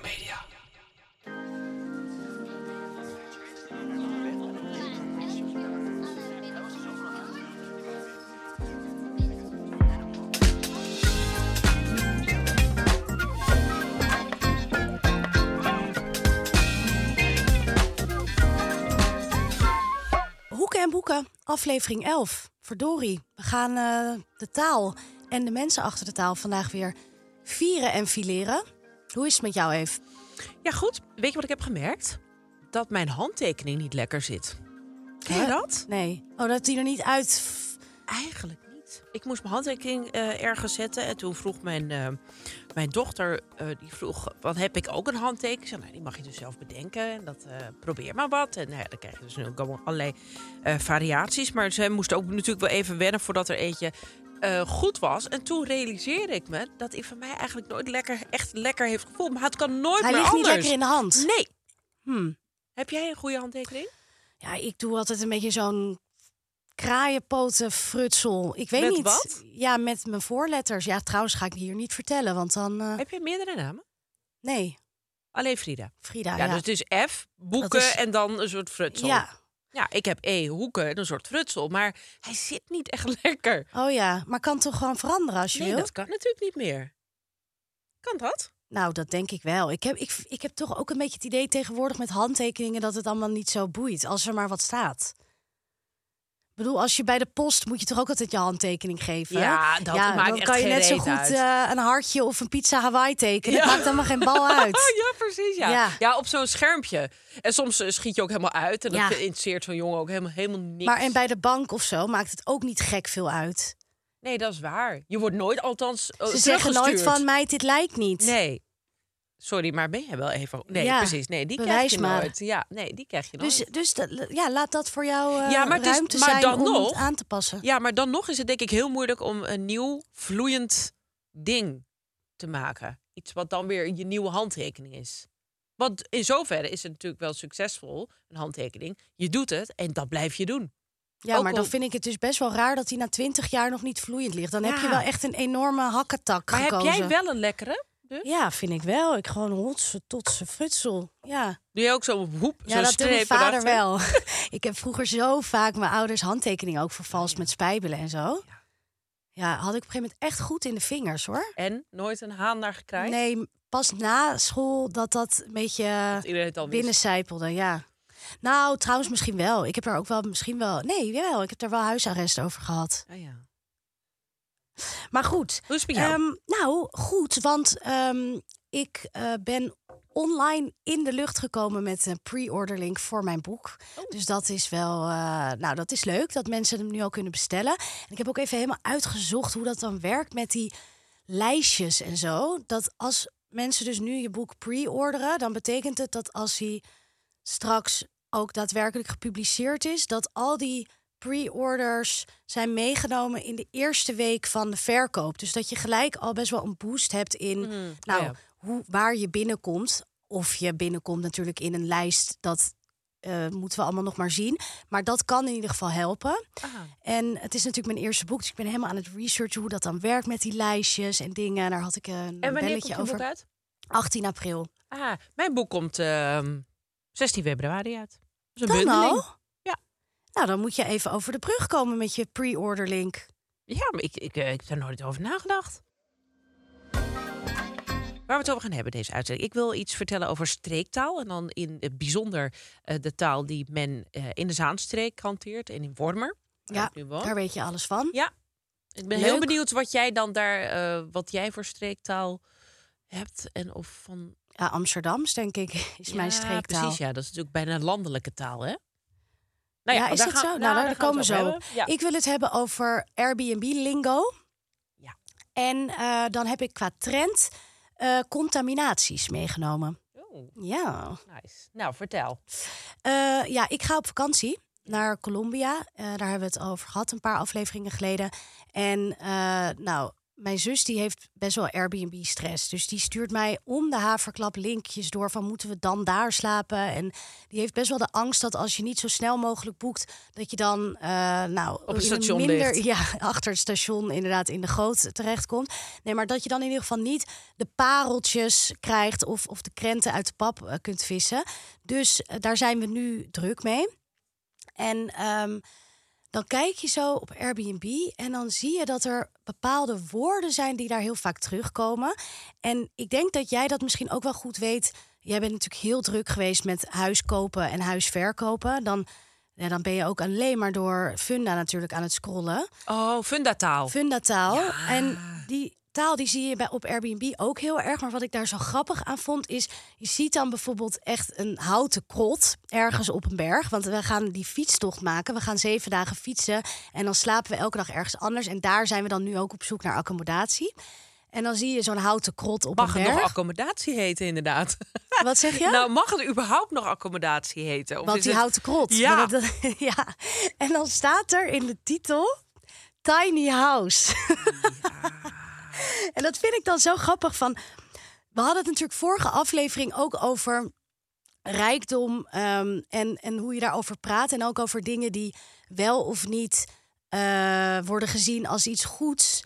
Media. Hoeken en boeken, aflevering 11. Verdorie, we gaan eh, de taal en de mensen achter de taal vandaag weer vieren en fileren. Hoe is het met jou, Eve? Ja, goed. Weet je wat ik heb gemerkt? Dat mijn handtekening niet lekker zit. Ken je Hè? dat? Nee. Oh, dat die er niet uit... Eigenlijk niet. Ik moest mijn handtekening eh, ergens zetten. En toen vroeg mijn, eh, mijn dochter, eh, die vroeg, wat heb ik ook een handtekening? Ik zei, nou, die mag je dus zelf bedenken. En dat eh, probeer maar wat. En nou ja, dan krijg je dus nu ook allemaal allerlei eh, variaties. Maar ze moest ook natuurlijk wel even wennen voordat er eentje eh, goed was. En toen realiseerde ik me dat hij van mij eigenlijk nooit lekker, echt lekker heeft gevoeld. Maar het kan nooit Hij meer ligt niet lekker in de hand. Nee. Hm. Heb jij een goede handtekening? Ja, ik doe altijd een beetje zo'n kraaienpoten frutsel. Ik weet Met niet. wat? Ja, met mijn voorletters. Ja, trouwens ga ik hier niet vertellen, want dan... eh, Heb je meerdere namen? Nee, Alleen Frida. Frida, Ja, ja. dus het is F, boeken is- en dan een soort frutsel. Ja, Ja, ik heb E, hoeken en een soort frutsel. Maar hij zit niet echt lekker. oh ja. Maar kan toch gewoon veranderen als je Nee, wil? dat kan natuurlijk niet meer. Kan dat? Nou, dat denk ik wel. Ik heb, ik, ik heb toch ook een beetje het idee tegenwoordig met handtekeningen dat het allemaal niet zo boeit als er maar wat staat. Ik bedoel, als je bij de post moet je toch ook altijd je handtekening geven? Ja, dat maakt dan echt kan je net zo goed eh, een hartje of een pizza Hawaii tekenen. Ja. Het maakt allemaal geen bal uit. ja, precies. Ja. Ja. Ja. op zo'n schermpje. En soms eh, schiet je ook helemaal uit. En dat Ja. interesseert zo'n jongen ook helemaal, helemaal niks. Maar en bij de bank of zo maakt het ook niet gek veel uit. Nee, dat is waar. Je wordt nooit althans uh, Ze zeggen nooit van meid, dit lijkt niet. Nee. Sorry, maar ben jij wel even... Nee, Ja, precies. Nee, die krijg je maar. nooit. Ja, nee, die krijg je nooit. Dus, dus dat, ja, laat dat voor jou eh, Ja, maar het is- ruimte maar zijn dan om nog- het aan te passen. Ja, maar dan nog is het denk ik heel moeilijk om een nieuw vloeiend ding te maken. Iets wat dan weer je nieuwe handtekening is. Want in zoverre is het natuurlijk wel succesvol, een handtekening. Je doet het en dat blijf je doen. Ja, Ook maar dan vind ik het dus best wel raar dat hij na twintig jaar nog niet vloeiend ligt. Dan heb je wel echt een enorme hakketak Maar gekozen. heb jij wel een lekkere? Dus? Ja, vind ik wel. Ik gewoon hotse totse frutsel. Ja, Doe je ook zo'n hoep, ja zo'n dat doet mijn vader wel. ik heb vroeger zo vaak mijn ouders handtekeningen ook vervalst met spijbelen en zo. Ja, had ik op een gegeven moment echt goed in de vingers hoor. En nooit een haan naar gekregen? Nee, pas na school dat dat een beetje binnencijpelde, ja. Nou, trouwens misschien wel. Ik heb daar ook wel misschien wel... Nee, jawel, ik heb daar wel huisarrest over gehad. Ah, ja. Maar goed. Hoe is het met jou? Ehm, nou, goed, want ehm, ik eh, ben online in de lucht gekomen met een pre-order link voor mijn boek. Oh. Dus dat is wel, eh, nou, dat is leuk dat mensen hem nu al kunnen bestellen. En ik heb ook even helemaal uitgezocht hoe dat dan werkt met die lijstjes en zo. Dat als mensen dus nu je boek pre-orderen, dan betekent het dat als hij straks ook daadwerkelijk gepubliceerd is, dat al die pre-orders zijn meegenomen in de eerste week van de verkoop. Dus dat je gelijk al best wel een boost hebt in nou, ja. hoe, waar je binnenkomt. Of je binnenkomt natuurlijk in een lijst, dat eh, moeten we allemaal nog maar zien. Maar dat kan in ieder geval helpen. En het is natuurlijk mijn eerste boek, dus ik ben helemaal aan het researchen hoe dat dan werkt met die lijstjes en dingen. Daar had ik een En wanneer belletje komt je over. boek uit? 18 april. Ah, mijn boek komt ehm 16 februari uit. Dat is Dan bundeling. al? Nou, dan moet je even over de brug komen met je pre-order link. Ja, maar ik, ik, eh, ik heb daar nooit over nagedacht. Waar we het over gaan hebben deze uitzending. Ik wil iets vertellen over streektaal. En dan in het bijzonder eh, de taal die men eh, in de Zaanstreek hanteert. En in Wormer. Ja, daar weet je alles van. Ja. Ik ben Leuk. heel benieuwd wat jij dan daar, wat jij voor streektaal hebt. En of van. Ja, Amsterdams, denk ik, is mijn streektaal. Precies, ja. Dat is natuurlijk bijna landelijke taal, hè? Nou ja, is dat gaan- zo? Nou, nou, daar, komen we zo. Ja. Ik wil het hebben over Airbnb-lingo. Ja. En eh, dan heb ik qua trend eh, contaminaties meegenomen. Oh, Ja. nice. Nou, vertel. Eh, ja, ik ga op vakantie naar Colombia. Daar hebben we het over gehad een paar afleveringen geleden. En nou, mijn zus die heeft best wel Airbnb-stress. Dus die stuurt mij om de haverklap linkjes door van moeten we dan daar slapen. En die heeft best wel de angst dat als je niet zo snel mogelijk boekt, dat je dan eh, nou Op een station minder, ligt. ja, achter het station inderdaad in de goot terechtkomt. Nee, maar dat je dan in ieder geval niet de pareltjes krijgt of, of de krenten uit de pap eh, kunt vissen. Dus eh, daar zijn we nu druk mee. En ehm, dan kijk je zo op Airbnb en dan zie je dat er bepaalde woorden zijn die daar heel vaak terugkomen. En ik denk dat jij dat misschien ook wel goed weet. Jij bent natuurlijk heel druk geweest met huis kopen en huis verkopen. Dan, ja, dan ben je ook alleen maar door Funda natuurlijk aan het scrollen. Oh, fundataal. Fundataal. En die taal die zie je bij, op Airbnb ook heel erg. Maar wat ik daar zo grappig aan vond is... je ziet dan bijvoorbeeld echt een houten krot ergens op een berg. Want we gaan die fietstocht maken. We gaan zeven dagen fietsen. En dan slapen we elke dag ergens anders. En daar zijn we dan nu ook op zoek naar accommodatie. En dan zie je zo'n houten krot op Mag een het berg. nog accommodatie heten, inderdaad? Wat zeg je? Nou, mag het überhaupt nog accommodatie heten? Of Want is die het- houten krot. Ja. Dat- ja. En dan staat er in de titel Tiny House. en dat vind ik dan zo grappig van. We hadden het natuurlijk vorige aflevering ook over rijkdom ehm, en, en hoe je daarover praat. En ook over dingen die wel of niet eh, worden gezien als iets goeds.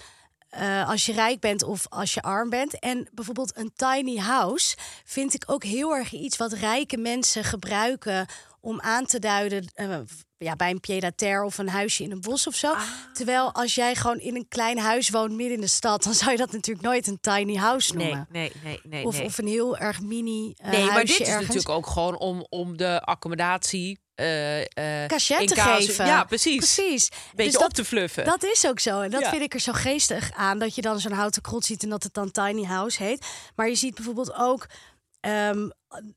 Eh, als je rijk bent of als je arm bent. En bijvoorbeeld een tiny house vind ik ook heel erg iets wat rijke mensen gebruiken om aan te duiden eh, ja, bij een pied-à-terre of een huisje in een bos of zo. Terwijl als jij gewoon in een klein huis woont midden in de stad, dan zou je dat natuurlijk nooit een tiny house noemen. nee, nee, nee. Of, nee. of een heel erg mini eh, nee, maar dit is ergens. natuurlijk ook gewoon om, om de accommodatie... eh eh, cachet te geven. Ja, precies. Precies. Beetje Dus op dat, te fluffen. dat is ook zo. En dat Ja. vind ik er zo geestig aan. Dat je dan zo'n houten krot ziet en dat het dan tiny house heet. Maar je ziet bijvoorbeeld ook ehm,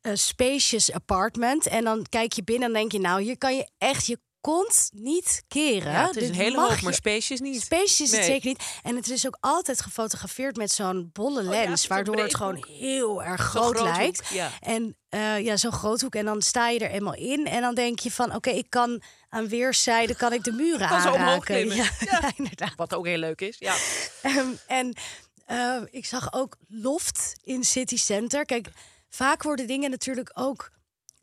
een spacious apartment. En dan kijk je binnen en denk je, nou, hier kan je echt je kont niet keren. ja, het is een hele hoop, je maar spacious niet. Spacious is het Nee. zeker niet. En het is ook altijd gefotografeerd met zo'n bolle ja, lens. waardoor het gewoon heel erg groot lijkt. ja. En eh, ja, zo'n groothoek. En dan sta je er eenmaal in. En dan denk je van, oké, ik kan aan weerszijden kan ik de muren Kan aanraken. Ja, Ja. ja, inderdaad. Wat ook heel leuk is. Ja. Ehm, en eh, ik zag ook loft in City Center. Kijk, vaak worden dingen natuurlijk ook...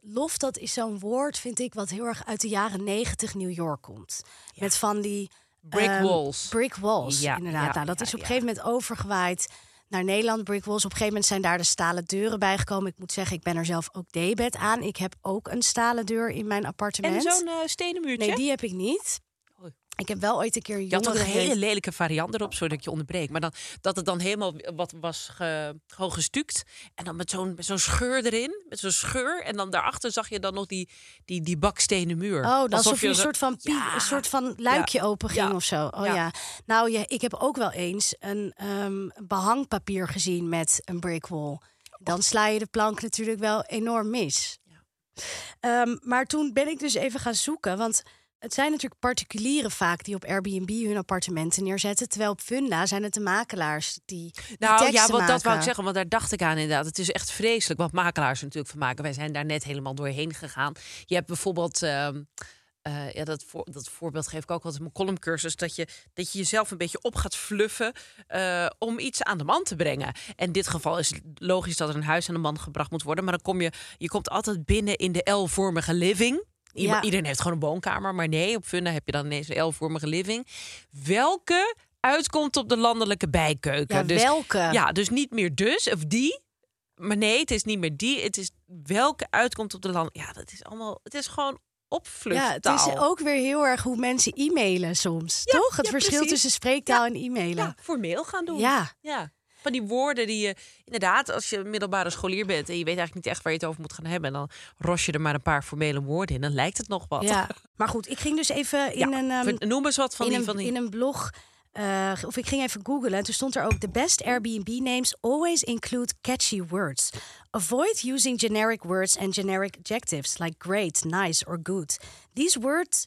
Loft, dat is zo'n woord, vind ik, wat heel erg uit de jaren negentig New York komt. Met van die... Brick ehm, walls. Brick walls, Ja, inderdaad. ja, nou, dat ja, is op een ja. gegeven moment overgewaaid naar Nederland. Brick walls. Op een gegeven moment zijn daar de stalen deuren bijgekomen. Ik moet zeggen, ik ben er zelf ook debet aan. Ik heb ook een stalen deur in mijn appartement. En zo'n eh, stenen muurtje. nee, die heb ik niet. Ik heb wel ooit een keer Je had jongen een hele lelijke variant erop, zodat ik je onderbreek. Maar dan, dat het dan helemaal wat was ge, gewoon gestuukt. En dan met zo'n zo'n scheur erin. Met zo'n scheur. En dan daarachter zag je dan nog die, die, die bakstenen muur. Oh, alsof, Alsof je een soort van, Ja. een soort van luikje Ja. open ging Ja. of zo. Oh ja. Ja. Nou, ja, ik heb ook wel eens een ehm, behangpapier gezien met een brickwall. Dan sla je de plank natuurlijk wel enorm mis. Ehm, maar toen ben ik dus even gaan zoeken, want het zijn natuurlijk particulieren vaak die op Airbnb hun appartementen neerzetten, terwijl op Funda zijn het de makelaars die, die Nou ja, wat, dat wou ik zeggen, want daar dacht ik aan inderdaad. Het is echt vreselijk wat makelaars natuurlijk van maken. Wij zijn daar net helemaal doorheen gegaan. Je hebt bijvoorbeeld, ehm, eh, ja, dat, voor, dat voorbeeld geef ik ook altijd in mijn columncursus, dat je, dat je jezelf een beetje op gaat fluffen eh, om iets aan de man te brengen. En in dit geval is het logisch dat er een huis aan de man gebracht moet worden, maar dan kom je, je komt altijd binnen in de L-vormige living. Ja. Iedereen heeft gewoon een woonkamer, maar nee, op Funda heb je dan ineens een L-vormige living. Welke uitkomt op de landelijke bijkeuken? Ja, dus, welke? Ja, dus niet meer dus of die. Maar nee, het is niet meer die. Het is welke uitkomt op de land. Ja, dat is allemaal. Het is gewoon Ja, opvluchttaal. het is ook weer heel erg hoe mensen e-mailen soms, Ja, toch? Het ja, verschil precies. tussen spreektaal en e-mailen. ja, formeel gaan doen. Ja. ja. Van die woorden die je inderdaad, als je middelbare scholier bent en je weet eigenlijk niet echt waar je het over moet gaan hebben, en dan ros je er maar een paar formele woorden in, dan lijkt het nog wat. Ja, maar goed, ik ging dus even in Ja, een... ehm, noem eens wat van in, die, een, van die. in een blog. eh, of ik ging even googlen. En toen stond er ook: The best Airbnb names always include catchy words. Avoid using generic words and generic adjectives like great, nice, or good. These words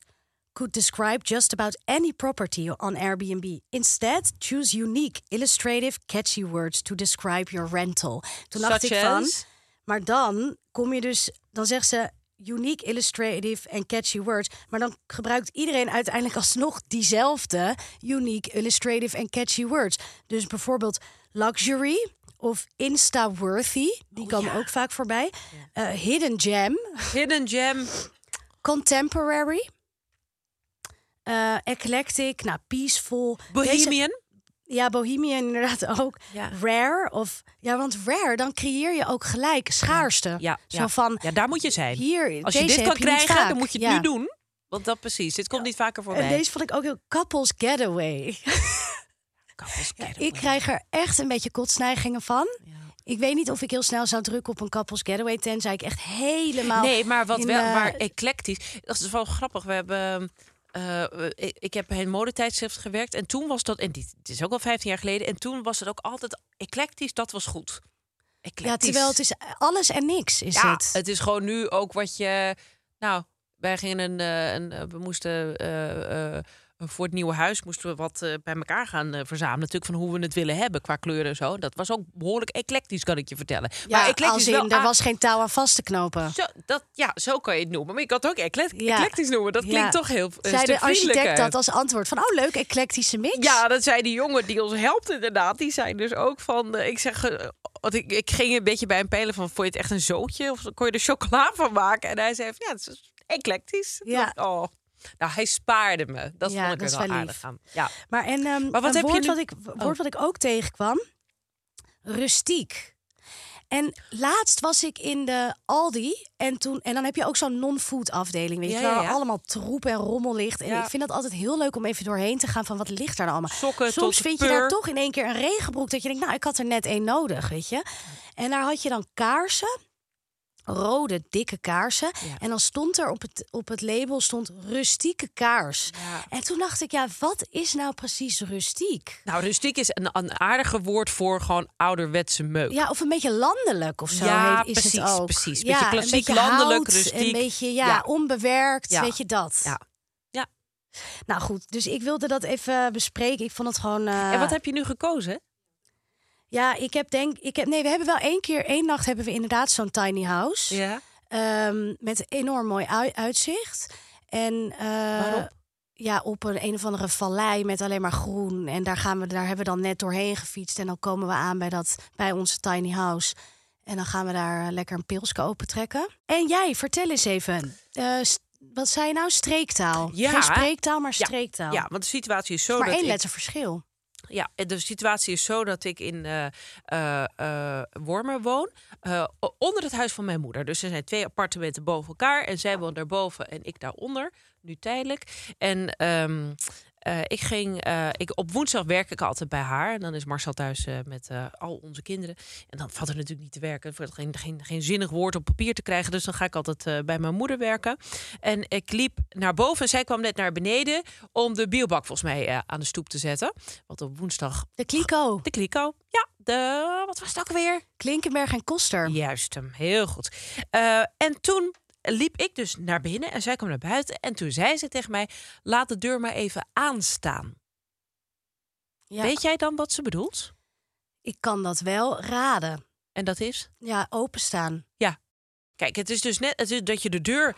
could describe just about any property on Airbnb. Instead, choose unique, illustrative, catchy words to describe your rental. Toen dacht Such ik van. as? Maar dan kom je dus, dan zegt ze unique, illustrative en catchy words. Maar dan gebruikt iedereen uiteindelijk alsnog diezelfde unique, illustrative en catchy words. Dus bijvoorbeeld luxury of insta-worthy, die komen ook vaak voorbij. Eh, hidden gem, Hidden gem. contemporary, eh, eclectic, nou peaceful. Deze- Bohemian. ja, Bohemian inderdaad ook. Ja. Rare of ja, want rare dan creëer je ook gelijk schaarste. Ja, Zo van ja, daar moet je zijn. hier. Als je dit kan je krijgen, dan moet je het nu doen. Want dat precies. Dit komt niet vaker voorbij. En deze vond ik ook heel couples getaway. Couples Ja, getaway. ik krijg er echt een beetje kotsneigingen van. Ik weet niet of ik heel snel zou drukken op een couples getaway, tenzij ik echt helemaal. Nee, maar wat in, wel, eh, maar eclectisch. Dat is wel grappig. We hebben. Eh, ik, ik heb bij een modetijdschrift gewerkt en toen was dat, en dit, dit is ook al 15 jaar geleden, en toen was het ook altijd eclectisch, dat was goed. Ja, Eclectisch. terwijl het is alles en niks is ja, het. het is gewoon nu ook wat je. Nou, wij gingen een. eh, een eh, we moesten. eh, eh, voor het nieuwe huis moesten we wat eh, bij elkaar gaan eh, verzamelen. Natuurlijk van hoe we het willen hebben qua kleuren en zo. Dat was ook behoorlijk eclectisch, kan ik je vertellen. ja, maar eclectisch als in, wel er aan- was geen touw aan vast te knopen. Zo, dat, ja, zo kan je het noemen. Maar je kan het ook eclect- Ja. eclectisch noemen. Dat klinkt Ja. toch heel een Zei stuk de architect dat als antwoord van, oh leuk, eclectische mix. Ja, dat zei die jongen die ons helpt inderdaad. Die zei dus ook van... eh, ik zeg... eh, want ik, ik ging een beetje bij hem peilen van... Vond je het echt een zootje? Of kon je er chocola van maken? En hij zei van... Ja, het is eclectisch. Ja. ik, Oh. Nou, hij spaarde me. Dat Ja, vond ik dat er wel wel aardig aan. Ja. Maar, en, ehm, Maar wat een heb je woord, nu- wat ik, woord wat ik ook tegenkwam, rustiek. En laatst was ik in de Aldi en toen en dan heb je ook zo'n non-food afdeling, weet je, waar ja, ja. allemaal troep en rommel ligt. En ik vind dat altijd heel leuk om even doorheen te gaan van wat ligt daar nou allemaal. Sokken Soms tot vind je daar toch in één keer een regenbroek dat je denkt, nou, ik had er net één nodig, weet je. En daar had je dan kaarsen. Rode, dikke kaarsen. Ja. En dan stond er op het, op het label stond rustieke kaars. Ja. En toen dacht ik, ja, wat is nou precies rustiek? Nou, rustiek is een, een aardige woord voor gewoon ouderwetse meuk. Ja, of een beetje landelijk of zo Ja, heet- is precies, het ook. precies. Ja, Beetje een klassiek, beetje landelijk, hout, rustiek. Een beetje, ja, Ja. onbewerkt, Ja. weet je dat. Ja. Ja. Nou goed, dus ik wilde dat even bespreken. Ik vond het gewoon... eh, En wat heb je nu gekozen? Ja, ik heb denk... Ik heb, nee, we hebben wel één keer, één nacht hebben we inderdaad zo'n tiny house. Ja. Ehm, met enorm mooi ui- uitzicht. En eh, Waarop? ja, op een een of andere vallei met alleen maar groen. En daar gaan we, daar hebben we dan net doorheen gefietst. En dan komen we aan bij dat, bij onze tiny house. En dan gaan we daar eh, lekker een pilsje opentrekken. En jij, vertel eens even. eh, st- wat zei je nou? Streektaal. Ja. Geen spreektaal, maar streektaal. Ja, want de situatie is zo maar dat één ik- letter verschil. Ja, de situatie is zo dat ik in eh eh, eh, Wormer woon. eh, onder het huis van mijn moeder. Dus er zijn twee appartementen boven elkaar. En zij woont daarboven en ik daaronder. Nu tijdelijk. En ehm, eh, ik ging... eh, ik, op woensdag werk ik altijd bij haar. En dan is Marcel thuis eh, met al onze kinderen. En dan valt er natuurlijk niet te werken. Er geen, geen, geen zinnig woord op papier te krijgen. Dus dan ga ik altijd bij mijn moeder werken. En ik liep naar boven. En zij kwam net naar beneden om de biobak volgens mij aan de stoep te zetten. Want op woensdag De kliko. de kliko. Ja, de. Wat was het ook alweer? Klinkenberg en Koster. Juist hem, heel goed. En toen liep ik dus naar binnen en zij kwam naar buiten. En toen zei ze tegen mij: laat de deur maar even aanstaan. Ja, Weet jij dan wat ze bedoelt? ik kan dat wel raden. En dat is? Ja, openstaan. Kijk, het is dus net het is dat je de deur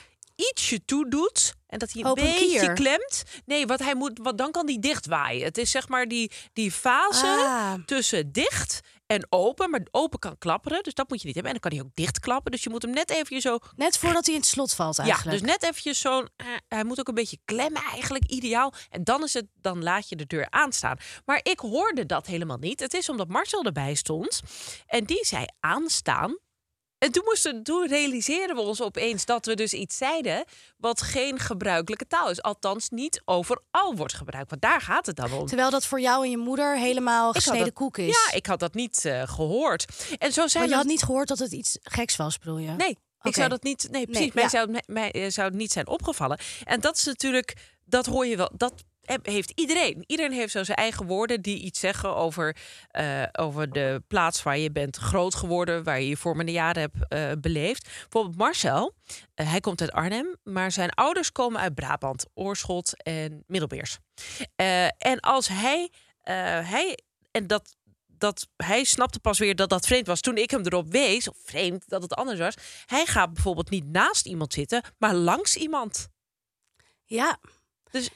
ietsje toe doet en dat hij een Open beetje kier. klemt. Nee, wat hij moet, wat dan kan die dichtwaaien. Het is zeg maar die, die fase Ah. tussen dicht en open. Maar open kan klapperen, dus dat moet je niet hebben. En dan kan hij ook dichtklappen. Dus je moet hem net even zo Net voordat hij in het slot valt eigenlijk. Ja, dus net eventjes zo'n... eh, hij moet ook een beetje klemmen eigenlijk, ideaal. En dan, is het, dan laat je de deur aanstaan. Maar ik hoorde dat helemaal niet. Het is omdat Marcel erbij stond. En die zei aanstaan. En toen, moesten, toen realiseerden we ons opeens dat we dus iets zeiden wat geen gebruikelijke taal is. Althans, niet overal wordt gebruikt. Want daar gaat het dan om. Terwijl dat voor jou en je moeder helemaal gesneden dat- koek is. Ja, ik had dat niet eh, gehoord. En zo zijn Maar je had niet gehoord dat het iets geks was, bedoel je? Nee, ik zou dat niet. Nee, precies. Nee, mij, ja. zou, het- mij, mij, zou het niet zijn opgevallen. En dat is natuurlijk, dat hoor je wel. Dat heeft iedereen. Iedereen heeft zo zijn eigen woorden die iets zeggen over, eh, over de plaats waar je bent groot geworden, waar je je vormende jaren hebt eh, beleefd. Bijvoorbeeld Marcel, eh, hij komt uit Arnhem, maar zijn ouders komen uit Brabant, Oorschot en Middelbeers. En als hij, hij en dat dat hij snapte pas weer dat dat vreemd was toen ik hem erop wees, of vreemd dat het anders was. Hij gaat bijvoorbeeld niet naast iemand zitten, maar langs iemand. Ja. Dus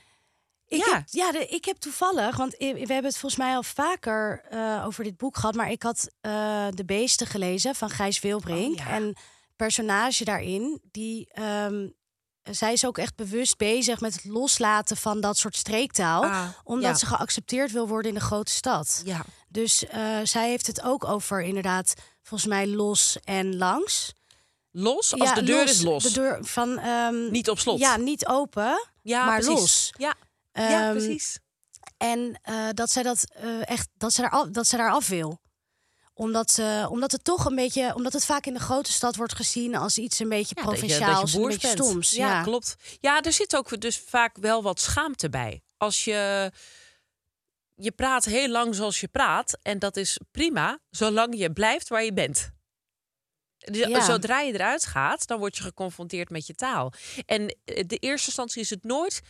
Ik Ja. Heb, ja, de- ik heb toevallig, want we hebben het volgens mij al vaker eh, over dit boek gehad, maar ik had eh, De Beesten gelezen van Gijs Wilbrink. Oh, ja. En personage daarin, die, ehm, zij is ook echt bewust bezig met het loslaten van dat soort streektaal, Ah, omdat ja. ze geaccepteerd wil worden in de grote stad. ja, Dus eh, zij heeft het ook over inderdaad, volgens mij los en langs. los als Ja, de deur is los. De deur van Niet ehm, op slot. Ja, niet open, ja maar precies. los. Ja, ja, Ehm, precies. En eh, dat zij dat eh, echt dat ze daar af, dat ze daar af wil. Omdat, ze, omdat het toch een beetje, omdat het vaak in de grote stad wordt gezien als iets een beetje Ja, dat je- provinciaals, dat je een beetje bent. stoms. Ja, Ja, klopt. Ja, er zit ook dus vaak wel wat schaamte bij. Als je je praat heel lang zoals je praat en dat is prima, zolang je blijft waar je bent. Dus Ja. Zodra je eruit gaat, dan word je geconfronteerd met je taal. En eh, de eerste instantie is het nooit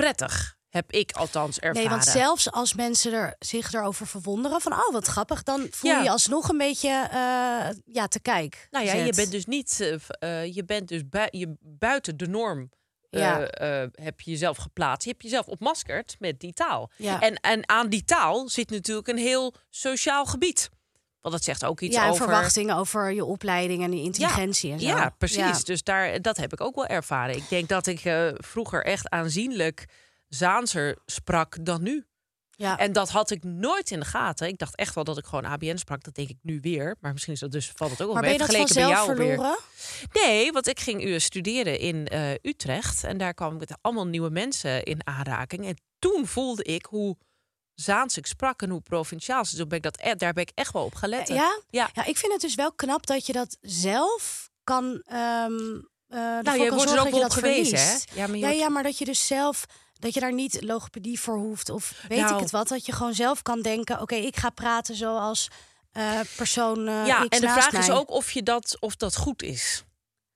prettig, heb ik althans ervaren. Nee, want zelfs als mensen er, zich erover verwonderen van oh wat grappig, dan voel Ja. je je alsnog een beetje eh, ja, te kijk. Nou ja, je bent dus niet, eh, eh, je bent dus bui- je, buiten de norm. Ja. heb je jezelf geplaatst. Je hebt jezelf opmaskerd met die taal. Ja. En, en aan die taal zit natuurlijk een heel sociaal gebied. Want dat zegt ook iets ja, over. verwachtingen over je opleiding en je intelligentie en zo. Ja, precies. Ja. Dus daar, dat heb ik ook wel ervaren. Ik denk dat ik eh, vroeger echt aanzienlijk Zaanser sprak dan nu. Ja. En dat had ik nooit in de gaten. Ik dacht echt wel dat ik gewoon ABN sprak. Dat denk ik nu weer. Maar misschien is dat dus, valt het ook wel maar ben mee. je dat bij jou weer. verloren? Nee, want ik ging u studeren in eh, Utrecht. En daar kwam ik met allemaal nieuwe mensen in aanraking. En toen voelde ik hoe Zaans ik sprak en hoe provinciaal. Dus ben ik dat, e- daar ben ik echt wel op gelet. Ja? Ja. Ja, ik vind het dus wel knap dat je dat zelf kan. ehm eh Nou, je wordt er ook wel op gewezen, hè? Ja, maar ja, maar dat je dus zelf. Dat je daar niet logopedie voor hoeft of weet ik Nou. het wat. Dat je gewoon zelf kan denken: oké, ik ga praten zoals eh, persoon. eh, ja, en de vraag is ook of, je dat, of dat goed is.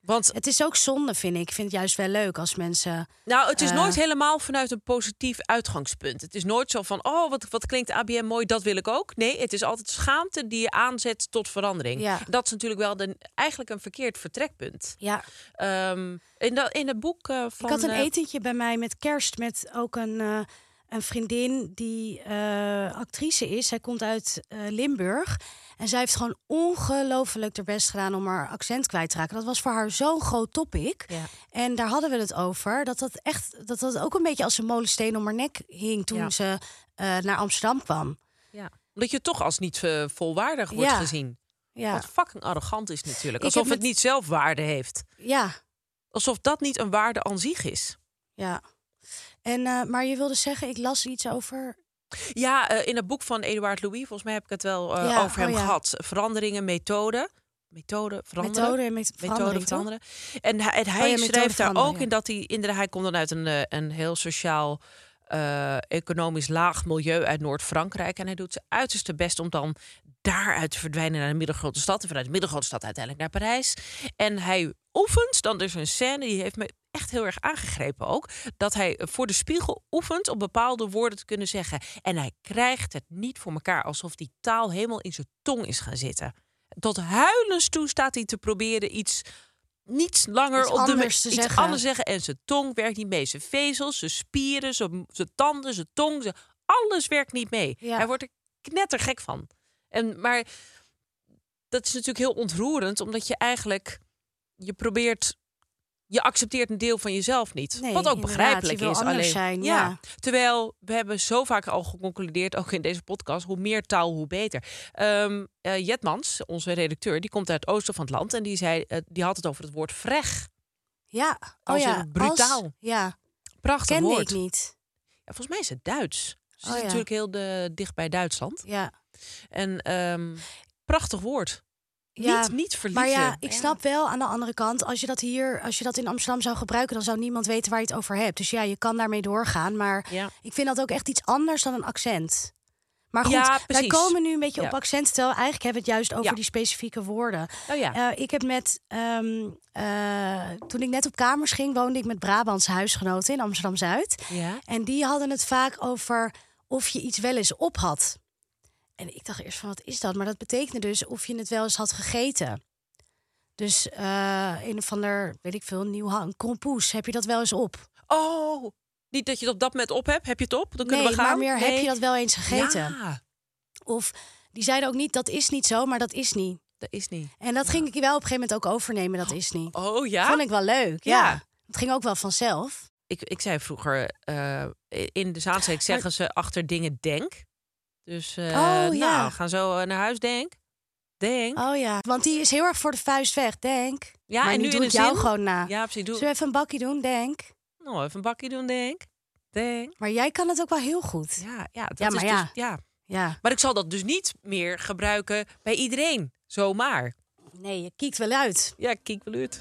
Want Het is ook zonde, vind ik. Ik vind het juist wel leuk als mensen. nou, het is Eh. nooit helemaal vanuit een positief uitgangspunt. Het is nooit zo van, oh, wat, wat klinkt ABM mooi, dat wil ik ook. Nee, het is altijd schaamte die je aanzet tot verandering. Ja. Dat is natuurlijk wel de, eigenlijk een verkeerd vertrekpunt. Ja, Ehm, in, dat, in het boek eh, van... ik had een eh, etentje bij mij met kerst met ook een, eh, een vriendin die eh, actrice is. Zij komt uit eh, Limburg. En zij heeft gewoon ongelooflijk haar best gedaan om haar accent kwijt te raken. Dat was voor haar zo'n groot topic. Ja. En daar hadden we het over. Dat dat echt dat dat ook een beetje als een molensteen om haar nek hing toen Ja. ze eh, naar Amsterdam kwam. Ja. Omdat je toch als niet volwaardig wordt Ja. gezien. Ja, Wat fucking arrogant is natuurlijk. Alsof het niet zelf waarde heeft. ja, Alsof dat niet een waarde aan zich is. ja. En, eh, maar je wilde zeggen, ik las iets over. Ja, eh, in het boek van Eduard Louis, volgens mij heb ik het wel eh, Ja, over hem oh ja. gehad. Veranderingen, methode. Methode, veranderen. Methode en met Methode toch? veranderen. En hij, en hij Oh ja, schrijft daar veranderen, ook in dat hij inderdaad, hij komt dan uit een, een heel sociaal, economisch laag milieu uit Noord-Frankrijk. En hij doet zijn uiterste best om dan daaruit te verdwijnen naar de middelgrote stad. En vanuit de middelgrote stad uiteindelijk naar Parijs. En hij oefent, dan dus een scène, die heeft me echt heel erg aangegrepen ook. Dat hij voor de spiegel oefent om bepaalde woorden te kunnen zeggen. En hij krijgt het niet voor elkaar, alsof die taal helemaal in zijn tong is gaan zitten. Tot huilens toe staat hij te proberen iets niets langer Iets op de te iets zeggen. anders zeggen. En zijn tong werkt niet mee. Zijn vezels, zijn spieren, zijn, zijn tanden, zijn tong. zijn- alles werkt niet mee. Ja. Hij wordt er knettergek van. En, maar dat is natuurlijk heel ontroerend, omdat je eigenlijk je probeert je accepteert een deel van jezelf niet. Nee, wat ook begrijpelijk is. alleen, zijn, ja. Terwijl we hebben zo vaak al geconcludeerd, ook in deze podcast, hoe meer taal, hoe beter. Ehm eh, Jetmans, onze redacteur, die komt uit het oosten van het land en die zei, eh, die had het over het woord vreg. Ja, oh Als ja. in brutaal. Als- ja, Prachtig kende woord. ik niet. Ja, volgens mij is het Duits. Ze Oh, ja. natuurlijk heel de, dicht bij Duitsland. Ja. En ehm, prachtig woord. Ja, niet, niet verliezen. Maar ja, ik snap wel aan de andere kant, als je dat hier, als je dat in Amsterdam zou gebruiken, dan zou niemand weten waar je het over hebt. Dus ja, je kan daarmee doorgaan. Maar Ja. ik vind dat ook echt iets anders dan een accent. Maar goed, Ja, wij komen nu een beetje Ja. op accenten. Terwijl eigenlijk hebben we het juist over Ja. die specifieke woorden. Oh ja. Eh, ik heb met, ehm, eh, toen ik net op kamers ging, woonde ik met Brabantse huisgenoten in Amsterdam Zuid. ja. En die hadden het vaak over of je iets wel eens op had. En ik dacht eerst van wat is dat? Maar dat betekende dus of je het wel eens had gegeten. Dus eh een of ander, weet ik veel, nieuw ha- een krompoes. Heb je dat wel eens op? Oh, niet dat je het op dat moment op hebt. Heb je het op? Dan kunnen nee, we gaan. maar meer heb je dat wel eens gegeten? Ja, Of die zeiden ook niet dat is niet zo, maar dat is niet. dat is niet. En dat ging ik wel op een gegeven moment ook overnemen. Dat is niet. Oh ja? Vond ik wel leuk. Ja. Ja. Het ging ook wel vanzelf. ik, ik zei vroeger, eh, in de Zaanstreek zeggen ze achter dingen denk. Dus eh Oh, ja. nou, we gaan zo eh, naar huis, denk. Denk. Oh ja, want die is heel erg voor de vuist weg, denk. ja, maar en nu doe ik jou zin? gewoon na. Ja, precies. Doe, Zullen we even een bakje doen, denk? nou, even een bakje doen, denk. Denk. Maar jij kan het ook wel heel goed. Ja, ja, dat Ja, is maar dus- ja. ja. Ja. Maar ik zal dat dus niet meer gebruiken bij iedereen. Zomaar. Nee, je kiekt wel uit. Ja, kijk wel uit.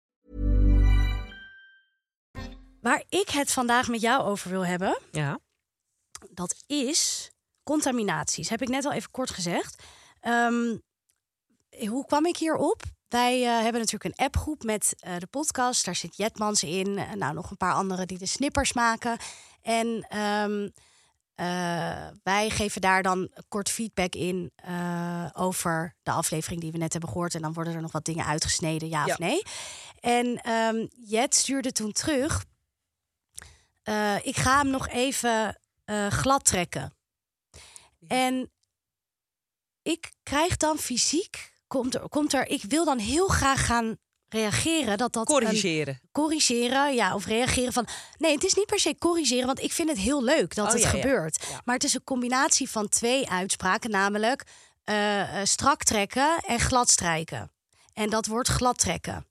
Waar ik het vandaag met jou over wil hebben, Ja. dat is contaminaties. Heb ik net al even kort gezegd. Ehm, hoe kwam ik hierop? Wij eh, hebben natuurlijk een appgroep met eh, de podcast. Daar zit Jetmans in. en nou, nog een paar anderen die de snippers maken. En ehm, eh, wij geven daar dan kort feedback in eh, over de aflevering die we net hebben gehoord. En dan worden er nog wat dingen uitgesneden, ja, Ja. of nee. En ehm, Jet stuurde toen terug. Eh, ik ga hem nog even eh, glad trekken. En ik krijg dan fysiek, komt er, komt er, ik wil dan heel graag gaan reageren dat dat een- Corrigeren. corrigeren, ja, of reageren van. Nee, het is niet per se corrigeren, want ik vind het heel leuk dat Oh, het ja, gebeurt. Ja. Maar het is een combinatie van twee uitspraken, namelijk eh, strak trekken en glad strijken. En dat wordt glad trekken.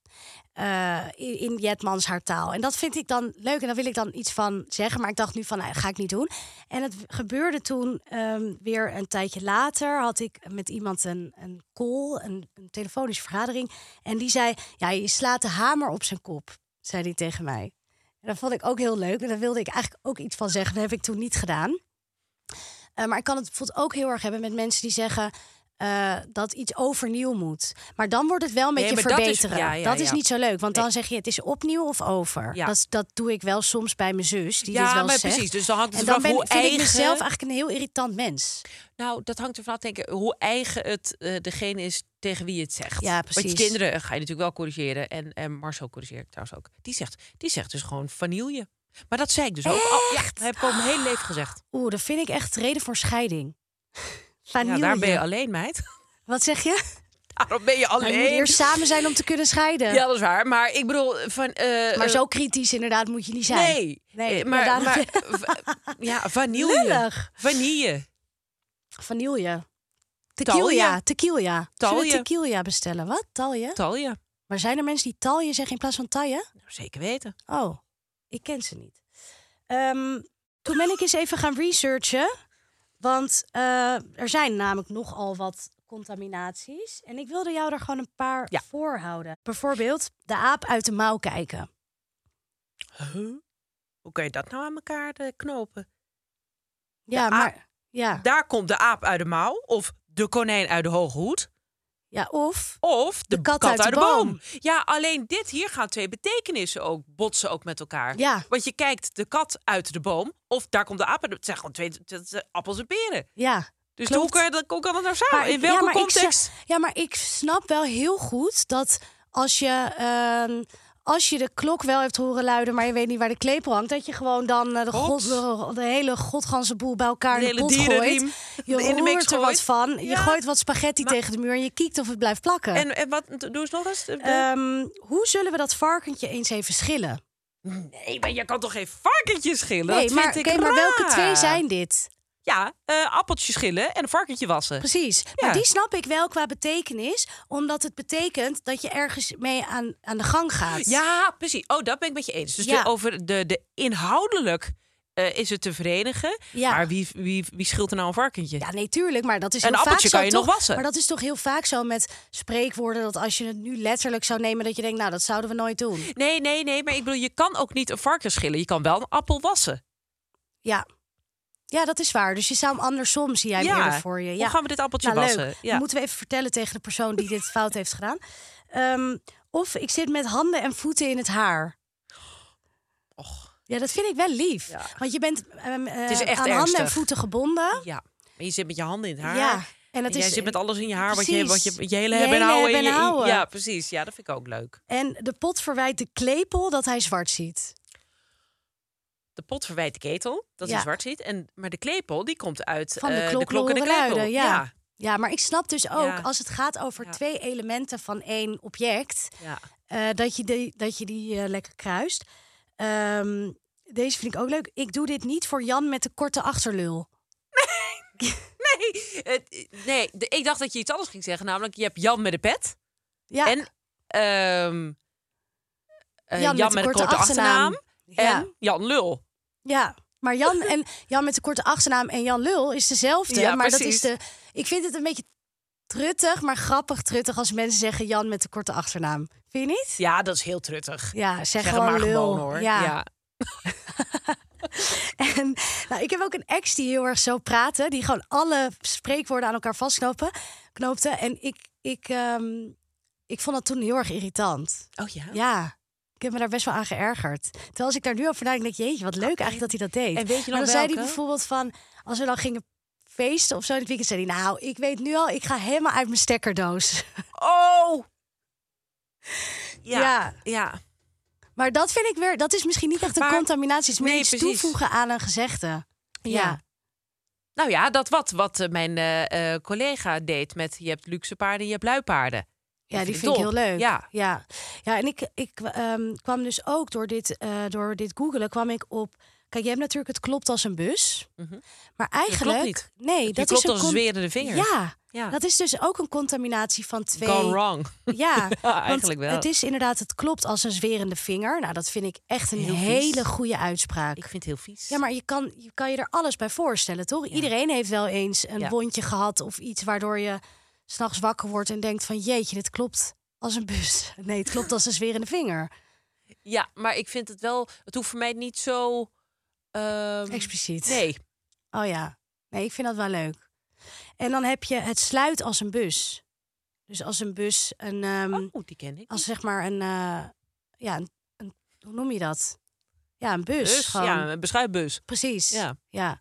Eh, in, Jetmans haar taal. En dat vind ik dan leuk en daar wil ik dan iets van zeggen. Maar ik dacht nu van, nou, ga ik niet doen. En het gebeurde toen ehm, weer een tijdje later. Had ik met iemand een, een call, een, een telefonische vergadering. En die zei, ja, je slaat de hamer op zijn kop, zei hij tegen mij. En dat vond ik ook heel leuk. En daar wilde ik eigenlijk ook iets van zeggen. Dat heb ik toen niet gedaan. Eh, maar ik kan het bijvoorbeeld ook heel erg hebben met mensen die zeggen... eh, dat iets overnieuw moet. Maar dan wordt het wel een beetje verbeteren. Dat is, ja, ja, ja. niet zo leuk. Want Nee. dan zeg je het is opnieuw of over. Ja. Dat, dat doe ik wel soms bij mijn zus. Die dit Ja, wel maar zegt. precies. Dus dan hangt het en dan ben, hoe vind ik mezelf eigenlijk een heel irritant mens. Nou, dat hangt ervan af, denk ik, hoe eigen het eh, degene is tegen wie je het zegt. Ja, Want je precies. kinderen ga je natuurlijk wel corrigeren. En, en Marcel corrigeert trouwens ook. Die zegt, die zegt dus gewoon vanille. Maar dat zei ik dus ook. Oh, ja, dat heb ik al mijn hele leven gezegd. Oeh, dat vind ik echt reden voor scheiding. Ja, Vanille. daar ben je alleen, meid. Wat zeg je? Daarom ben je Maar je moet alleen. eerst samen zijn om te kunnen scheiden. Ja, dat is waar. Maar ik bedoel, van... eh, maar eh, zo kritisch inderdaad moet je niet zijn. Nee. Nee, Eh, maar, maar ja, vanille. Lullig. Vanille. Vanille. Tequila. Tequila. Talje. tequila bestellen? Wat? Talje? Talje. Maar zijn er mensen die talje zeggen in plaats van taille? Nou, zeker weten. Oh, ik ken ze niet. Ehm, toen ben ik eens even gaan researchen. Want eh, er zijn namelijk nogal wat contaminaties. En ik wilde jou er gewoon een paar Ja. voorhouden. Bijvoorbeeld de aap uit de mouw kijken. Huh? Hoe kan je dat nou aan elkaar eh, knopen? Ja, aap- maar... Ja, Daar komt de aap uit de mouw. Of de konijn uit de hoge hoed. Ja, of Of de, De kat uit de de boom. Ja, alleen dit hier gaan twee betekenissen ook botsen ook met elkaar. Ja. Want je kijkt de kat uit de boom of daar komt de aap Het zijn gewoon twee appels en peren. ja. Dus hoe kan, je dat- hoe kan dat nou samen? Maar In welke ja, ik context? ja, maar ik snap wel heel goed dat als je, ehm, als je de klok wel hebt horen luiden, maar je weet niet waar de klepel hangt, dat je gewoon dan eh, de, god, de, de hele godganse boel bij elkaar De in de pot gooit. Je in de mix er wat gooit. van. Je Ja. gooit wat spaghetti Maar- tegen de muur en je kijkt of het blijft plakken. En, en wat, doe eens nog eens. Ehm, hoe zullen we dat varkentje eens even schillen? nee, maar je kan toch geen varkentje schillen? Nee, dat maar, vind ik oké, maar welke twee zijn dit? Ja, eh appeltje schillen en een varkentje wassen. Precies. Ja. Maar die snap ik wel qua betekenis, omdat het betekent dat je ergens mee aan, aan de gang gaat. Ja, precies. Oh, dat ben ik met je eens. Dus Ja. de, over de, de inhoudelijk eh, is het te verenigen. Ja. Maar wie, wie, wie scheelt er nou een varkentje? Ja, nee, tuurlijk, maar dat is Een appeltje vaak kan je nog wassen. Maar dat is toch heel vaak zo met spreekwoorden dat als je het nu letterlijk zou nemen, dat je denkt, nou, dat zouden we nooit doen. Nee, nee, nee. Maar ik bedoel, je kan ook niet een varken schillen. Je kan wel een appel wassen. Ja. Ja, dat is waar. Dus je zou hem andersom zie jij Ja. eerder voor je. Ja. Hoe gaan we dit appeltje nou, wassen? Ja. Dan moeten we even vertellen tegen de persoon die dit fout heeft gedaan. Ehm, of ik zit met handen en voeten in het haar. Och, Ja, dat vind ik wel lief. Ja. Want je bent ehm, eh, is echt aan handen en voeten gebonden. ja. En je zit met je handen in het haar. Ja. En En het jij is, zit met alles in je haar, wat je, wat je, je hele hebben en en en houden. Ja, precies. Ja, dat vind ik ook leuk. En de pot verwijt de klepel dat hij zwart ziet. De pot verwijt de ketel, dat Ja. hij zwart ziet. En, maar de klepel, die komt uit Van de eh, klok, en de horen klepel. luiden, ja. ja. Ja, maar ik snap dus ook, als het gaat over twee elementen van één object, ja. eh, dat je die, dat je die eh, lekker kruist. Ehm, deze vind ik ook leuk. Ik doe dit niet voor Jan met de korte achterlul. Nee, nee de- ik dacht dat je iets anders ging zeggen. Namelijk, je hebt Jan met de pet. Ja, En ehm, eh, Jan Jan, met de korte korte achternaam. En Jan Lul. Ja. Maar Jan en Jan met de korte achternaam en Jan Lul is dezelfde. Ja, maar dat is de. Ik vind het een beetje truttig, maar grappig truttig als mensen zeggen Jan met de korte achternaam. Vind je niet? Ja, dat is heel truttig. Ja, zeg, gewoon maar lul. gewoon hoor. Ja. ja. En nou, ik heb ook een ex die heel erg zo praatte, die gewoon alle spreekwoorden aan elkaar vastknopen, knoopte. En ik, ik, ehm, ik vond dat toen heel erg irritant. Oh ja? Ja, ik heb me daar best wel aan geërgerd. Terwijl als ik daar nu over nadenk, denk ik, jeetje, wat leuk eigenlijk dat hij dat deed. En weet je maar dan zei hij bijvoorbeeld van, als we dan gingen feesten of zo in het weekend, zei hij, nou, ik weet nu al, ik ga helemaal uit mijn stekkerdoos. Oh! Ja. Ja. ja. Maar dat vind ik weer, dat is misschien niet echt een Maar- contaminatie, het is meer Nee, iets precies. toevoegen aan een gezegde. Ja. Nou ja, dat wat, wat eh, mijn eh, eh, collega deed met je hebt luxe paarden, je hebt luipaarden. Ja, die vind ik heel leuk. Ja. ja. ja en ik, ik ehm, kwam dus ook door dit, eh, door dit googelen, kwam ik op. Kijk, je hebt natuurlijk het klopt als een bus. Maar eigenlijk. niet. Nee, dat klopt is een als een zwerende vinger. Ja, Ja. dat is dus ook een contaminatie van twee. Gone wrong. Ja, eigenlijk wel. Het is inderdaad, het klopt als een zwerende vinger. Nou, dat vind ik echt een Heel vies. hele goede uitspraak. Ik vind het heel vies. Ja, maar je kan, je kan je er alles bij voorstellen, toch? Iedereen heeft wel eens een wondje gehad of iets waardoor je s'nachts wakker wordt en denkt van jeetje, dit klopt als een bus. Nee, het klopt als een zwerende vinger. Ja, maar ik vind het wel, het hoeft voor mij niet zo... ehm, Expliciet. Nee. Oh ja. Nee, ik vind dat wel leuk. En dan heb je het sluit als een bus. Dus als een bus een, ehm, Oh, die ken ik. als zeg maar een, eh, ja, een, een- hoe noem je dat? Ja, een bus. Bus, gewoon. ja, een beschuitbus. Precies. Ja. Ja.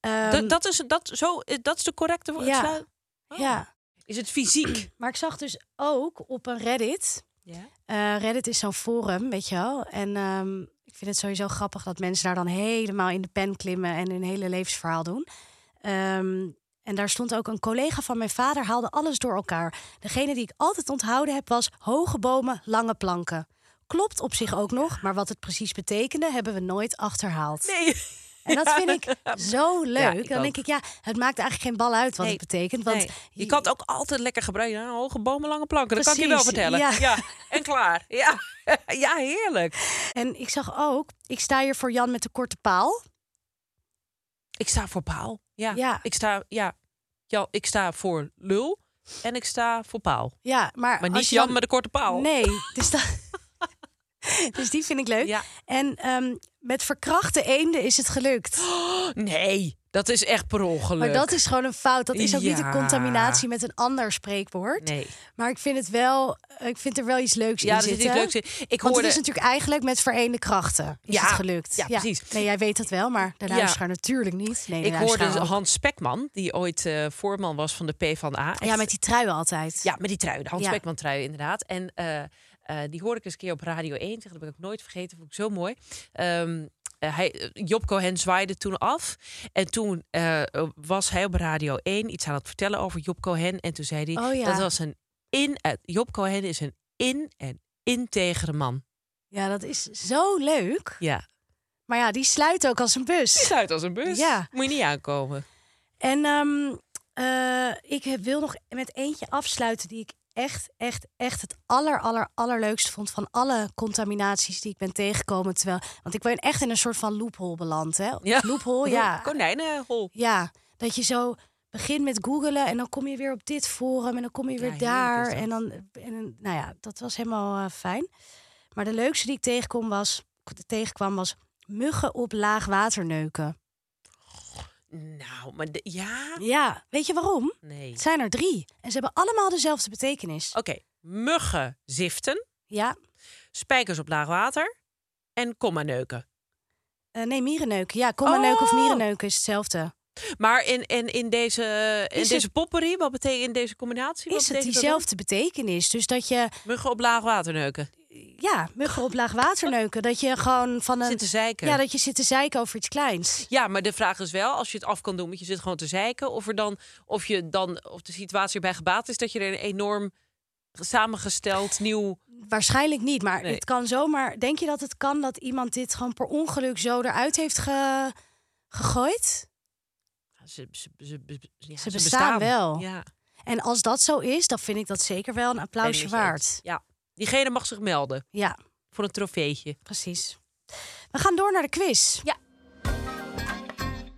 Dat- Ehm, dat, is, dat, zo, dat is de correcte woord. ja. Sluit- ja. Is het fysiek? Maar ik zag dus ook op een Reddit. Ja. Eh, Reddit is zo'n forum, weet je wel. En ehm, ik vind het sowieso grappig dat mensen daar dan helemaal in de pen klimmen en hun hele levensverhaal doen. Ehm, en daar stond ook een collega van mijn vader, haalde alles door elkaar. Degene die ik altijd onthouden heb was hoge bomen, lange planken. Klopt op zich ook nog, maar wat het precies betekende, hebben we nooit achterhaald. Nee. En dat vind ik zo leuk. ik dan ook. denk ik, ja, het maakt eigenlijk geen bal uit wat Nee, het betekent. Want Nee. Je kan het ook altijd lekker gebruiken. Ja, hoge bomen, lange planken. Dat kan ik je wel vertellen. ja. en klaar. Ja. ja, heerlijk. En ik zag ook, ik sta hier voor Jan met de korte paal. Ik sta voor paal. Ja. Ja. Ik sta, ja. ja. Ik sta voor lul. En ik sta voor paal. Ja, maar, niet Jan dan- met de korte paal. Nee, dus, dat... dus die vind ik leuk. Ja. En ehm, met verkrachte eenden is het gelukt. Nee, Dat is echt per ongeluk. Maar dat is gewoon een fout. Dat is ook niet een Ja. contaminatie met een ander spreekwoord. Nee. Maar ik vind het wel, ik vind er wel iets leuks Ja, in zit zitten. iets leuks in. Ik Want hoorde- het is natuurlijk eigenlijk met vereende krachten is Ja, het gelukt. ja, precies. Nee, jij weet dat wel, maar de Ja. luisteraar natuurlijk niet. Nee, ik hoorde ook. Hans Spekman, die ooit eh, voorman was van de PvdA. Ja, met die truien altijd. Ja, met die trui, de Hans Ja. Spekman trui inderdaad. En eh, eh, die hoorde ik eens een keer op Radio 1. Zeg, dat heb ik ook nooit vergeten, vond ik zo mooi. Eh, hij, eh, Job Cohen zwaaide toen af. En toen was hij op Radio 1 iets aan het vertellen over Job Cohen. En toen zei hij, Oh ja. dat was een in... Job Cohen is een in- en integere man. Ja, dat is zo leuk. Ja. Maar ja, die sluit ook als een bus. Die sluit als een bus. Ja. Moet je niet aankomen. En ehm, eh, ik heb- wil nog met eentje afsluiten die ik echt, echt, echt het aller, aller, allerleukste vond van alle contaminaties die ik ben tegengekomen. Terwijl, want ik ben echt in een soort van loophole beland, hè? Ja. Loophole, ja. Konijnenhol. Ja, dat je zo begint met googelen en dan kom je weer op dit forum en dan kom je weer Ja, daar. En dan, en, nou ja, dat was helemaal eh, fijn. Maar de leukste die ik tegenkom was, tegenkwam was muggen op laag water neuken. Nou, maar de- ja? Ja, weet je waarom? Nee. Het zijn er drie en ze hebben allemaal dezelfde betekenis. Oké, muggen ziften, Ja, spijkers op laag water en komma neuken. eh, nee, mierenneuken. Ja, komma neuken of Oh. mierenneuken is hetzelfde. Maar in, in, in deze, in Is deze het- popperie, wat betekent in deze combinatie? Wat Is het diezelfde betekenis? Dus dat je? Muggen op laag water neuken. Ja, muggen op laag water neuken. Dat je gewoon van een... Zit te zeiken. Ja, dat je zit te zeiken over iets kleins. Ja, maar de vraag is wel, als je het af kan doen, moet je zit gewoon te zeiken. Of, er dan, of, je dan, of de situatie erbij gebaat is dat je er een enorm samengesteld nieuw... Waarschijnlijk niet, maar Nee. het kan zomaar. Denk je dat het kan dat iemand dit gewoon per ongeluk zo eruit heeft ge- gegooid? Ze, ze, ze, ja, Ze bestaan wel. Ja. En als dat zo is, dan vind ik dat zeker wel een applausje waard. Ja, diegene mag zich melden Ja, voor een trofeetje. precies. We gaan door naar de quiz. Ja.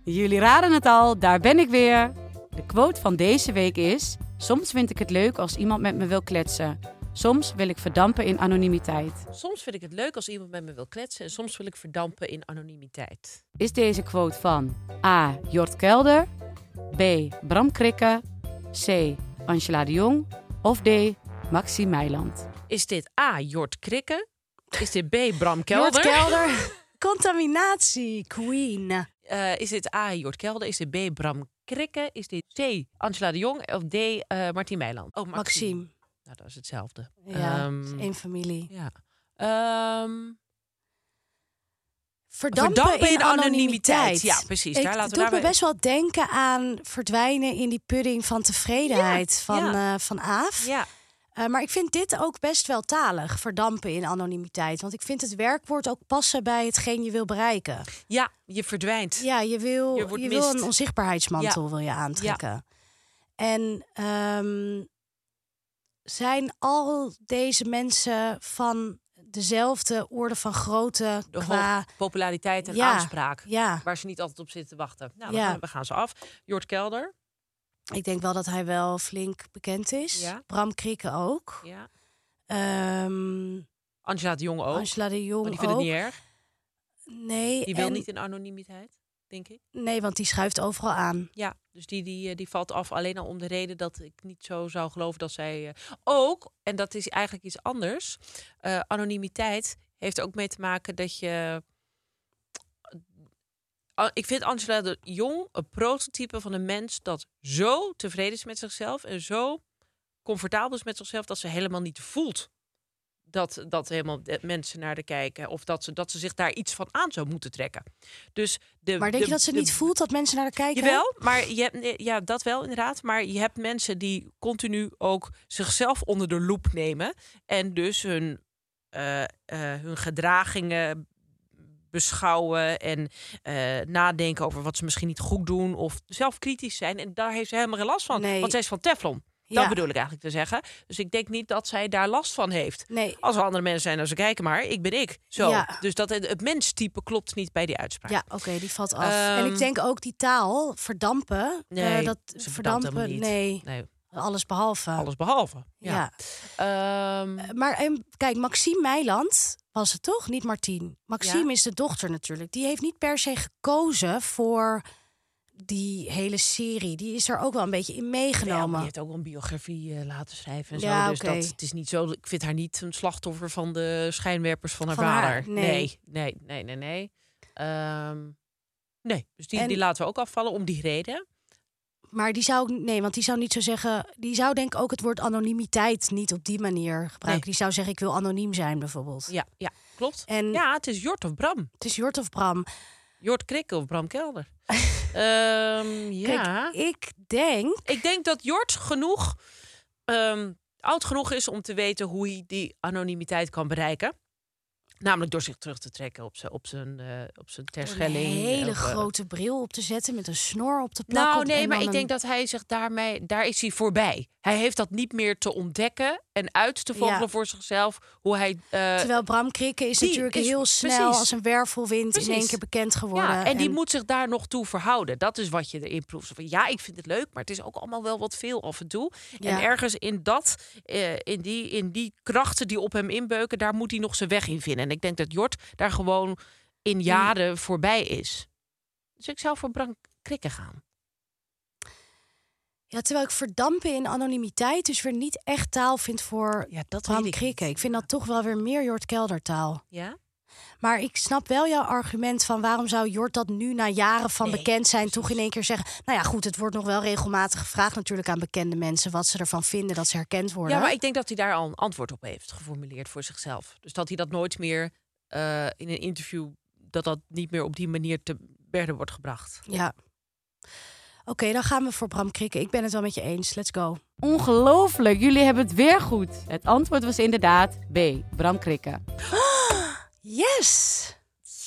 Jullie raden het al, daar ben ik weer. De quote van deze week is: Soms vind ik het leuk als iemand met me wil kletsen. Soms wil ik verdampen in anonimiteit. Soms vind ik het leuk als iemand met me wil kletsen en soms wil ik verdampen in anonimiteit. Is deze quote van A. Jort Kelder, B. Bram Krikke, C. Angela de Jong of D. Maxime Meiland? Is dit A. Jort Krikke? Is dit B. Bram Kelder? Jort Kelder. Contaminatie, queen. Eh, is dit A. Jort Kelder? Is dit B. Bram Krikke? Is dit C. Angela de Jong? Of D. eh Martien Meiland? Oh, Maxime. Nou, dat is hetzelfde. Ja, Ehm, één familie. ja. Ehm, Verdampen, Verdampen in, in anonimiteit. anonimiteit. Ja, precies. Ik, Daar laten het we doet me best wel denken aan verdwijnen in die pudding van tevredenheid van, ja. eh, van Aaf. ja. Eh, maar ik vind dit ook best wel talig, verdampen in anonimiteit. Want ik vind het werkwoord ook passen bij hetgeen je wil bereiken. ja, je verdwijnt. Ja, je wil, Je wil een onzichtbaarheidsmantel wil je aantrekken. En ehm, zijn al deze mensen van dezelfde orde van grootte De qua... hoge populariteit en Ja, aanspraak. Ja, Waar ze niet altijd op zitten te wachten. Nou, Ja. dan gaan, we gaan ze af. Jort Kelder. Ik denk wel dat hij wel flink bekend is. Ja. Bram Krikke ook. Ja. Ehm, Angela de Jong ook. Angela de Jong maar die vindt ook. het niet erg. Nee, Die wil en- niet in anonimiteit, denk ik. nee, want die schuift overal aan. Ja, dus die, die, eh, die valt af alleen al om de reden dat ik niet zo zou geloven dat zij... eh, ook, en dat is eigenlijk iets anders, eh, anonimiteit heeft ook mee te maken dat je... Ik vind Angela de Jong een prototype van een mens dat zo tevreden is met zichzelf en zo comfortabel is met zichzelf dat ze helemaal niet voelt dat, dat helemaal de mensen naar de kijken of dat ze, dat ze zich daar iets van aan zou moeten trekken. Dus de, Maar denk de- je dat ze de- niet voelt dat mensen naar haar kijken? Jawel, maar je hebt, ja, dat wel inderdaad. Maar je hebt mensen die continu ook zichzelf onder de loep nemen. En dus hun, eh, eh, hun gedragingen beschouwen en eh, nadenken over wat ze misschien niet goed doen. Of zelf kritisch zijn. En daar heeft ze helemaal geen last van. Nee. Want zij is van Teflon. Ja. Dat bedoel ik eigenlijk te zeggen. Dus ik denk niet dat zij daar last van heeft. Nee. Als er andere mensen zijn, dan ze kijken maar. Ik ben ik. Zo. Ja. Dus dat het, het menstype klopt niet bij die uitspraak. Ja, oké, die valt af. en ik Ehm, denk ook die taal, verdampen. eh, Nee, dat ze verdampt verdampen, niet. nee, Nee, alles behalve. alles behalve. Ja. Ja. Ehm, Eh, Maar en, kijk, Maxime Meiland was het toch? Niet Martien. Maxime Ja. is de dochter natuurlijk. Die heeft niet per se gekozen voor die hele serie, die is er ook wel een beetje in Ja, meegenomen. die heeft ook wel een biografie eh, laten schrijven en zo. Ja, dus oké. dat, het is niet zo. Ik vind haar niet een slachtoffer van de schijnwerpers van haar Van haar, vader. nee. nee, nee, nee, nee. nee. Ehm, nee. Dus die, En- die laten we ook afvallen om die reden. Maar die zou, nee, want die zou niet zo zeggen. Die zou denk ik ook het woord anonimiteit niet op die manier gebruiken. Nee. Die zou zeggen: ik wil anoniem zijn, bijvoorbeeld. Ja, ja klopt. En Ja, het is Jort of Bram. het is Jort of Bram. Jort Krikke of Bram Kelder. Ehm, ja. Kijk, ik denk. Ik denk dat Jort genoeg ehm, oud genoeg is om te weten hoe hij die anonimiteit kan bereiken. Namelijk door zich terug te trekken op zijn, op zijn, eh, op zijn Door een terschelling. hele eh, grote bril op te zetten met een snor op te plakken. Nou, nee, maar ik denk dat hij zich daarmee, daar is hij voorbij. Hij heeft dat niet meer te ontdekken en uit te vogelen Ja. voor zichzelf. Hoe hij. eh, Terwijl Bram Krikke is natuurlijk is- heel snel precies. als een wervelwind in één keer bekend geworden. ja, en die moet zich daar nog toe verhouden. Dat is wat je erin proeft. Van, ja, ik vind het leuk, maar het is ook allemaal wel wat veel af en toe. En ergens in dat, in, die, in die krachten die op hem inbeuken, daar moet hij nog zijn weg in vinden. En ik denk dat Jort daar gewoon in jaren voorbij is. Dus ik zou voor Bram Krikke gaan. Ja, terwijl ik verdampen in anonimiteit dus weer niet echt taal vind voor Ja, dat Bram weet ik Krikke. niet. Ik vind dat toch wel weer meer Jort Kelder taal. Ja? Maar ik snap wel jouw argument van waarom zou Jort dat nu na jaren van Nee, bekend zijn toch in één keer zeggen. Nou ja, goed, het wordt nog wel regelmatig gevraagd natuurlijk aan bekende mensen wat ze ervan vinden dat ze herkend worden. Ja, maar ik denk dat hij daar al een antwoord op heeft geformuleerd voor zichzelf. Dus dat hij dat nooit meer eh, in een interview, dat dat niet meer op die manier te berde wordt gebracht. Ja. Oké, dan gaan we voor Bram Krikke. Ik ben het wel met je eens. Let's go. Ongelooflijk, jullie hebben het weer goed. Het antwoord was inderdaad B. Bram Krikke. Yes!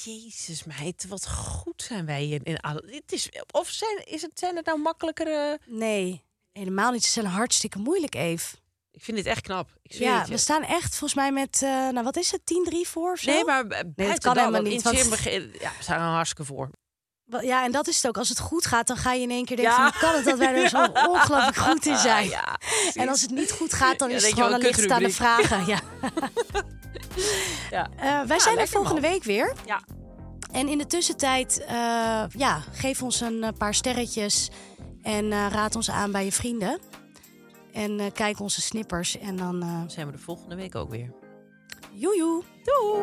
Jezus meid, wat goed zijn wij in. in alle- het is, of zijn, is het, zijn het nou makkelijkere... Nee, helemaal niet. Ze zijn hartstikke moeilijk, Eve. Ik vind dit echt knap. Ik Ja, het we staan echt volgens mij met, eh, nou wat is het, 10-3 voor of zo? Nee, maar buiten dat kan helemaal niet, In het want- begin, ja, we staan er hartstikke voor. Ja, en dat is het ook. Als het goed gaat, dan ga je in één keer denken: Ja. van, kan het dat wij er zo ongelooflijk goed in zijn? Ja, en als het niet goed gaat, dan Ja, is het gewoon wel, dan ligt het aan de vragen. Ja. Ja. Eh, wij zijn er volgende man. week weer. Ja. En in de tussentijd, eh, ja, geef ons een eh, paar sterretjes en raad ons aan bij je vrienden. En kijk onze snippers en dan Dan zijn we de volgende week ook weer. joejoe. Doei!